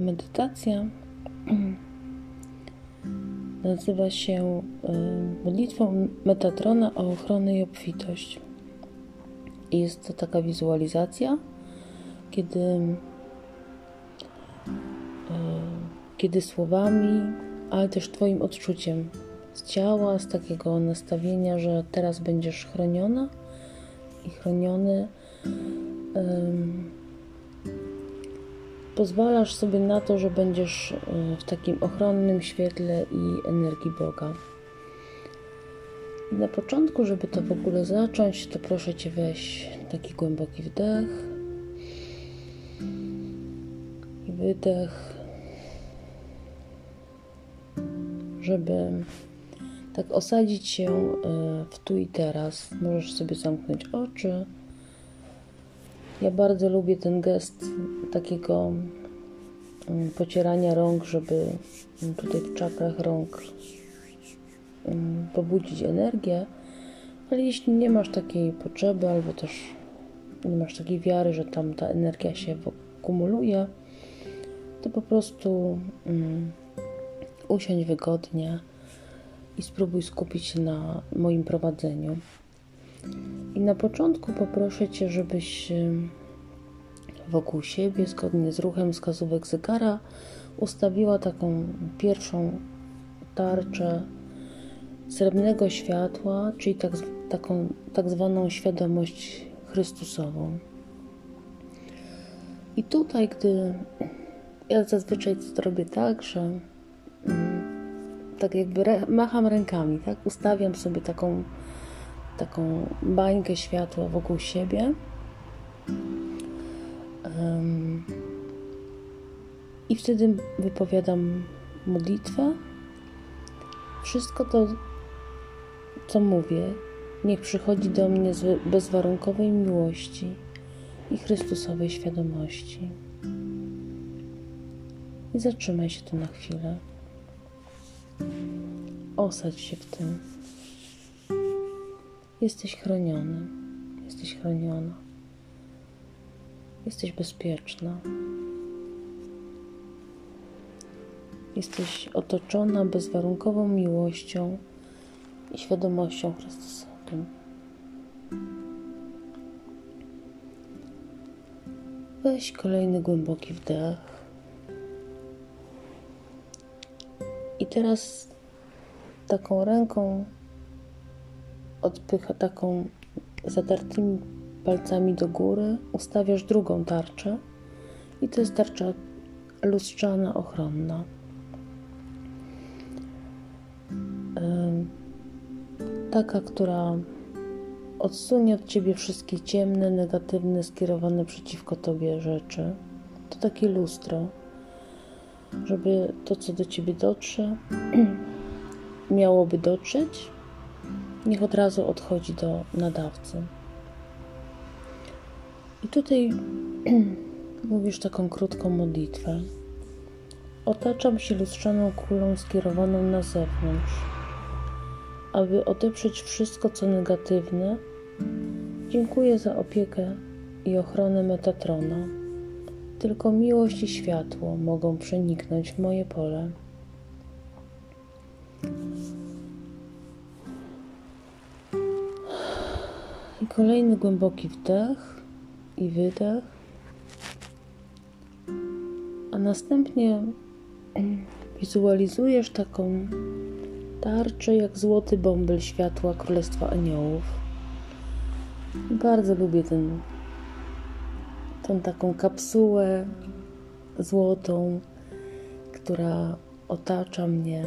medytacja nazywa się y, modlitwą Metatrona o ochronę i obfitość. I jest to taka wizualizacja, kiedy, y, kiedy słowami, ale też Twoim odczuciem z ciała, z takiego nastawienia, że teraz będziesz chroniona i chroniony pozwalasz sobie na to, że będziesz e, w takim ochronnym świetle i energii Boga. Na początku, żeby to w ogóle zacząć, to proszę Cię weź taki głęboki wdech i wydech, żeby tak osadzić się e, w tu i teraz. Możesz sobie zamknąć oczy ja bardzo lubię ten gest takiego mm, pocierania rąk, żeby mm, tutaj w czakrach rąk mm, pobudzić energię, ale jeśli nie masz takiej potrzeby, albo też nie masz takiej wiary, że tam ta energia się kumuluje, to po prostu um, usiądź wygodnie i spróbuj skupić się na moim prowadzeniu. Na początku poproszę Cię, żebyś wokół siebie, zgodnie z ruchem wskazówek zegara, ustawiła taką pierwszą tarczę srebrnego światła, czyli tak, taką tak zwaną świadomość Chrystusową. I tutaj, gdy ja zazwyczaj to robię tak, że mm, tak jakby macham rękami, tak? Ustawiam sobie taką taką bańkę światła wokół siebie. Um, I wtedy wypowiadam modlitwę. Wszystko to, co mówię, niech przychodzi do mnie z bezwarunkowej miłości i Chrystusowej świadomości. I zatrzymaj się tu na chwilę. Osadź się w tym. Jesteś chroniony, jesteś chroniona, jesteś bezpieczna. Jesteś otoczona bezwarunkową miłością i świadomością Chrystusową. Weź kolejny głęboki wdech. I teraz taką ręką odpycha taką zatartymi palcami do góry, ustawiasz drugą tarczę i to jest tarcza lustrzana, ochronna. Taka, która odsunie od ciebie wszystkie ciemne, negatywne, skierowane przeciwko tobie rzeczy. To takie lustro, żeby to, co do ciebie dotrze, miałoby dotrzeć niech od razu odchodzi do nadawcy. I tutaj mówisz taką krótką modlitwę. Otaczam się lustrzaną kulą skierowaną na zewnątrz, aby odeprzeć wszystko, co negatywne. Dziękuję za opiekę i ochronę Metatrona. Tylko miłość i światło mogą przeniknąć w moje pole. Kolejny głęboki wdech i wydech. A następnie wizualizujesz taką tarczę jak złoty bąbel światła Królestwa Aniołów. Bardzo lubię ten, tą taką kapsułę złotą, która otacza mnie,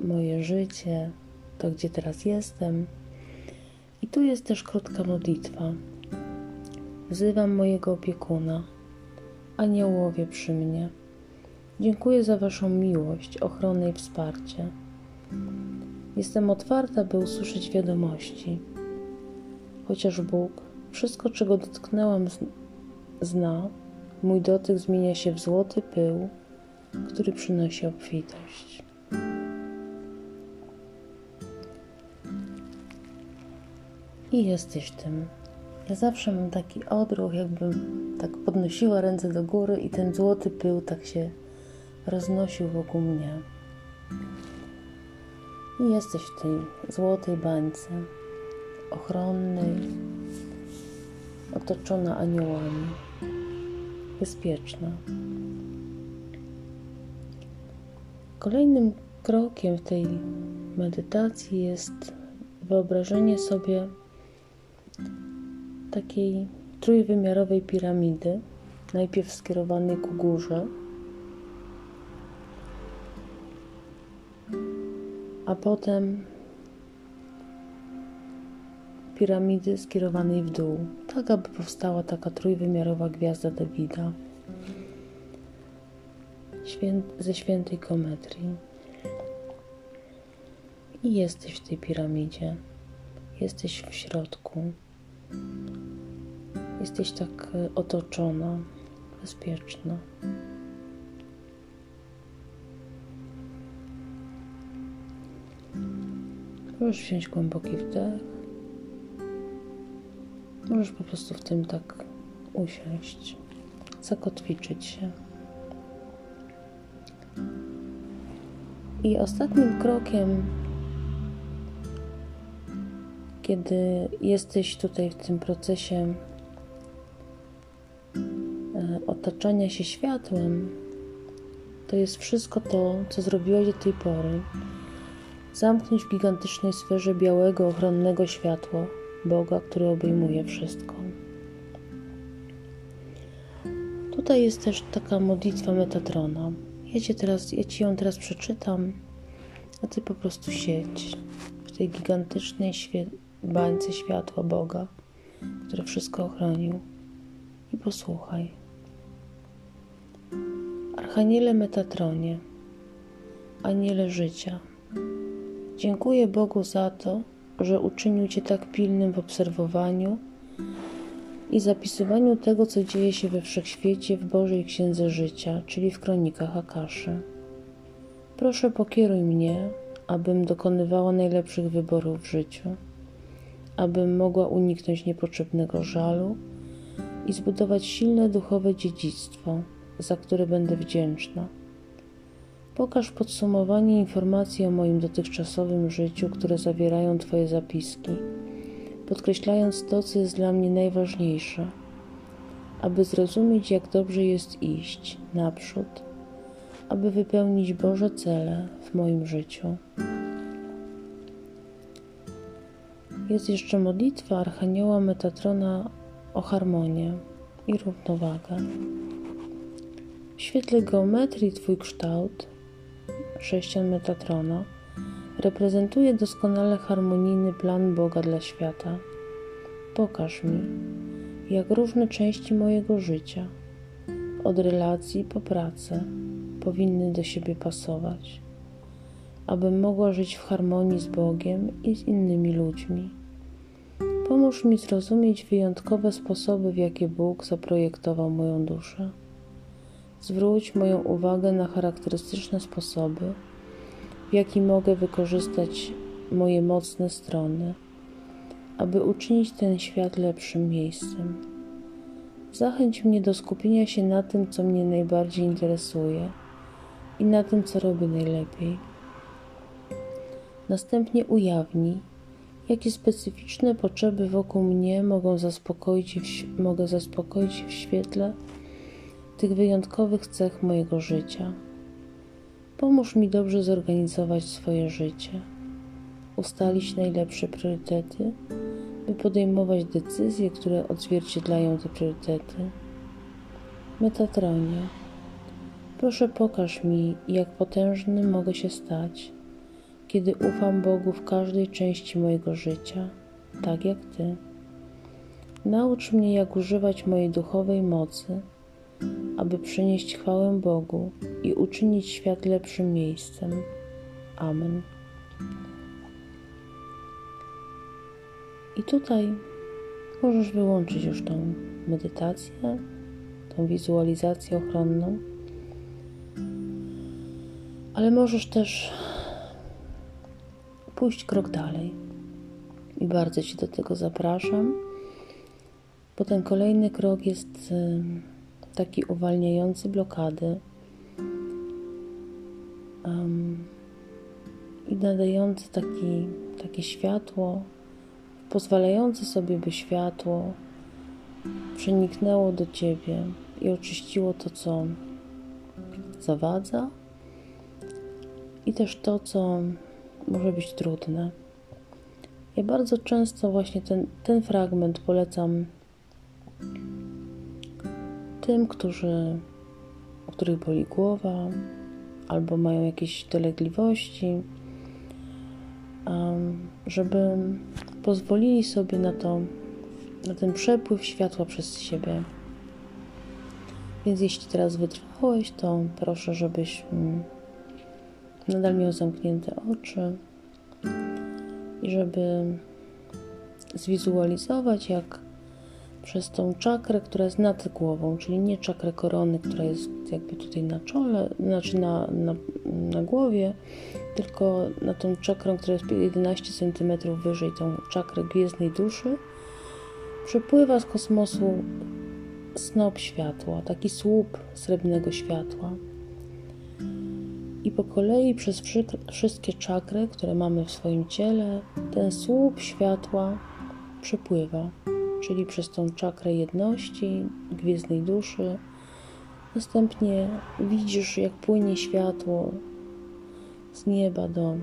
moje życie, to gdzie teraz jestem. I tu jest też krótka modlitwa. Wzywam mojego opiekuna, aniołowie przy mnie. Dziękuję za Waszą miłość, ochronę i wsparcie. Jestem otwarta, by usłyszeć wiadomości. Chociaż Bóg wszystko, czego dotknęłam, zna, mój dotyk zmienia się w złoty pył, który przynosi obfitość. I jesteś tym. Ja zawsze mam taki odruch, jakbym tak podnosiła ręce do góry i ten złoty pył tak się roznosił wokół mnie. I jesteś w tej złotej bańce, ochronnej, otoczona aniołami, bezpieczna. Kolejnym krokiem w tej medytacji jest wyobrażenie sobie takiej trójwymiarowej piramidy, najpierw skierowanej ku górze, a potem piramidy skierowanej w dół, tak aby powstała taka trójwymiarowa gwiazda Dawida ze świętej kometrii. I jesteś w tej piramidzie, jesteś w środku, jesteś tak e, otoczona, bezpieczna. Możesz wziąć głęboki wdech. Możesz po prostu w tym tak usiąść, zakotwiczyć się. I ostatnim krokiem, kiedy jesteś tutaj w tym procesie otaczania się światłem, to jest wszystko to, co zrobiłeś do tej pory. Zamknąć w gigantycznej sferze białego, ochronnego światła Boga, który obejmuje wszystko. Tutaj jest też taka modlitwa Metatrona. Ja, cię teraz, ja Ci ją teraz przeczytam, a Ty po prostu siedź w tej gigantycznej świe bańce światła Boga, który wszystko ochronił i posłuchaj. Archaniele Metatronie, Aniele życia, dziękuję Bogu za to, że uczynił Cię tak pilnym w obserwowaniu i zapisywaniu tego, co dzieje się we wszechświecie w Bożej Księdze Życia, czyli w kronikach Akaszy. Proszę pokieruj mnie, abym dokonywała najlepszych wyborów w życiu, abym mogła uniknąć niepotrzebnego żalu i zbudować silne duchowe dziedzictwo, za które będę wdzięczna. Pokaż podsumowanie informacji o moim dotychczasowym życiu, które zawierają Twoje zapiski podkreślając to, co jest dla mnie najważniejsze, aby zrozumieć, jak dobrze jest iść naprzód, aby wypełnić Boże cele w moim życiu. Jest jeszcze modlitwa Archanioła Metatrona o harmonię i równowagę. W świetle geometrii Twój kształt, sześcian Metatrona, reprezentuje doskonale harmonijny plan Boga dla świata. Pokaż mi, jak różne części mojego życia, od relacji po pracę, powinny do siebie pasować, abym mogła żyć w harmonii z Bogiem i z innymi ludźmi. Pomóż mi zrozumieć wyjątkowe sposoby, w jakie Bóg zaprojektował moją duszę. Zwróć moją uwagę na charakterystyczne sposoby, w jaki mogę wykorzystać moje mocne strony, aby uczynić ten świat lepszym miejscem. Zachęć mnie do skupienia się na tym, co mnie najbardziej interesuje i na tym, co robię najlepiej. Następnie ujawnij, jakie specyficzne potrzeby wokół mnie mogą zaspokoić mogę zaspokoić w świetle tych wyjątkowych cech mojego życia. Pomóż mi dobrze zorganizować swoje życie, ustalić najlepsze priorytety, by podejmować decyzje, które odzwierciedlają te priorytety. Metatronie, proszę pokaż mi, jak potężny mogę się stać, kiedy ufam Bogu w każdej części mojego życia, tak jak Ty. Naucz mnie, jak używać mojej duchowej mocy aby przynieść chwałę Bogu i uczynić świat lepszym miejscem. Amen. I tutaj możesz wyłączyć już tą medytację, tą wizualizację ochronną, ale możesz też pójść krok dalej. I bardzo Ci do tego zapraszam Potem kolejny krok jest taki uwalniający blokady um, i nadający taki, takie światło, pozwalający sobie, by światło przeniknęło do ciebie i oczyściło to, co zawadza i też to, co może być trudne. Ja bardzo często właśnie ten, ten fragment polecam tym, którzy, u których boli głowa albo mają jakieś dolegliwości, żeby pozwolili sobie na to, na ten przepływ światła przez siebie. Więc jeśli teraz wytrwałeś, to proszę, żebyś mm, nadal miał zamknięte oczy i żeby zwizualizować, jak przez tą czakrę, która jest nad głową, czyli nie czakrę korony, która jest jakby tutaj na czole, znaczy na, na, na głowie, tylko na tą czakrę, która jest 11 cm wyżej, tą czakrę gwiezdnej duszy, przepływa z kosmosu snop światła, taki słup srebrnego światła. I po kolei przez wszystkie czakry, które mamy w swoim ciele, ten słup światła przepływa, czyli przez tą czakrę jedności, gwiezdnej duszy. Następnie widzisz, jak płynie światło z nieba do,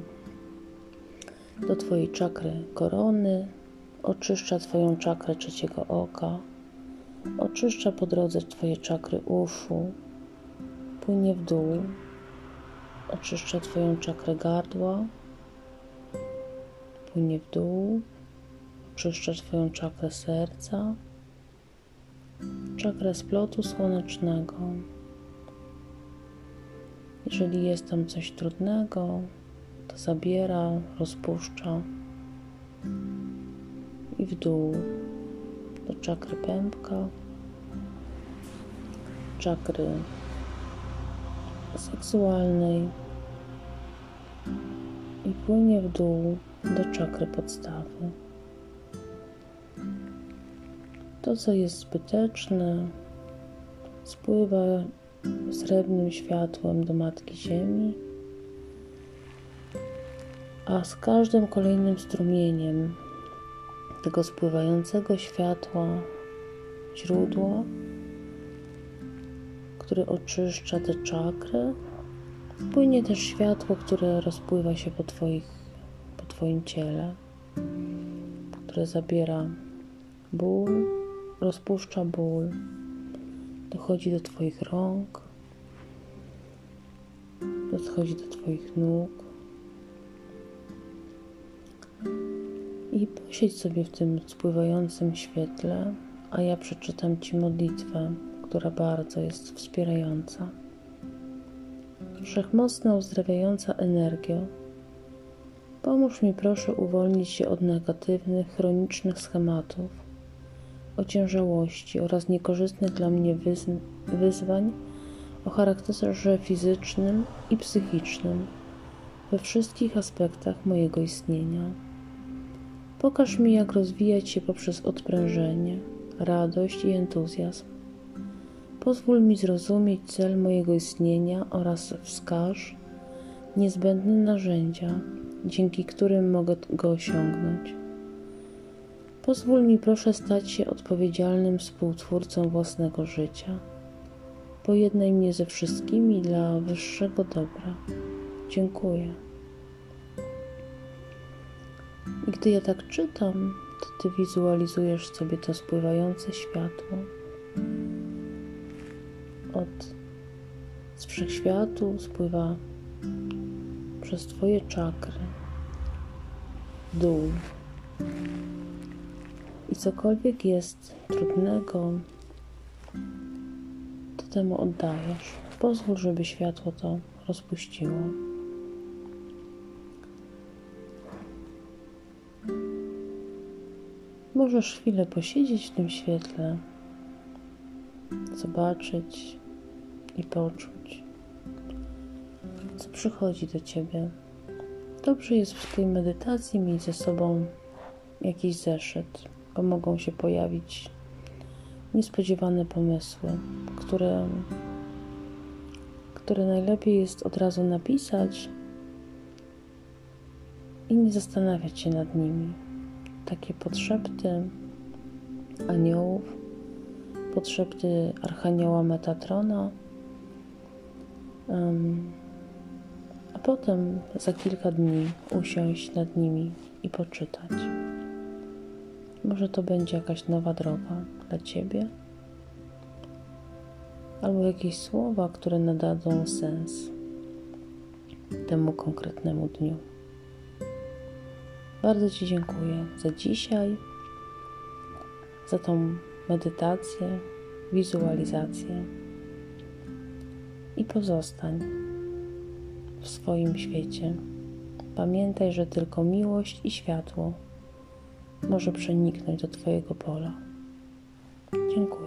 do Twojej czakry korony, oczyszcza Twoją czakrę trzeciego oka, oczyszcza po drodze Twoje czakry uszu, płynie w dół, oczyszcza Twoją czakrę gardła, płynie w dół, oczyszcza Twoją czakrę serca, czakrę splotu słonecznego. Jeżeli jest tam coś trudnego, to zabiera, rozpuszcza i w dół do czakry pępka, czakry seksualnej i płynie w dół do czakry podstawy. To, co jest zbyteczne, spływa srebrnym światłem do Matki Ziemi, a z każdym kolejnym strumieniem tego spływającego światła źródła, które oczyszcza te czakry, płynie też światło, które rozpływa się po, twoich, po Twoim ciele, które zabiera ból, rozpuszcza ból, dochodzi do Twoich rąk, dochodzi do Twoich nóg. I posiedź sobie w tym spływającym świetle, a ja przeczytam Ci modlitwę, która bardzo jest wspierająca. Wszechmocna, uzdrawiająca energia, pomóż mi proszę uwolnić się od negatywnych, chronicznych schematów, ociężałości oraz niekorzystnych dla mnie wyzwań o charakterze fizycznym i psychicznym we wszystkich aspektach mojego istnienia. Pokaż mi, jak rozwijać się poprzez odprężenie, radość i entuzjazm. Pozwól mi zrozumieć cel mojego istnienia oraz wskaż niezbędne narzędzia, dzięki którym mogę go osiągnąć. Pozwól mi proszę stać się odpowiedzialnym współtwórcą własnego życia. Pojednaj mnie ze wszystkimi dla wyższego dobra. Dziękuję. I gdy ja tak czytam, to ty wizualizujesz sobie to spływające światło od z wszechświatu spływa przez Twoje czakry, dół. I cokolwiek jest trudnego, to temu oddajesz. Pozwól, żeby światło to rozpuściło. Możesz chwilę posiedzieć w tym świetle, zobaczyć i poczuć, co przychodzi do ciebie. Dobrze jest w tej medytacji mieć ze sobą jakiś zeszyt bo mogą się pojawić niespodziewane pomysły, które, które najlepiej jest od razu napisać i nie zastanawiać się nad nimi. Takie podszepty aniołów, podszepty Archanioła Metatrona, um, a potem za kilka dni usiąść nad nimi i poczytać. Może to będzie jakaś nowa droga dla Ciebie, albo jakieś słowa, które nadadzą sens temu konkretnemu dniu. Bardzo Ci dziękuję za dzisiaj, za tą medytację, wizualizację i pozostań w swoim świecie. Pamiętaj, że tylko miłość i światło może przeniknąć do Twojego pola. Dziękuję.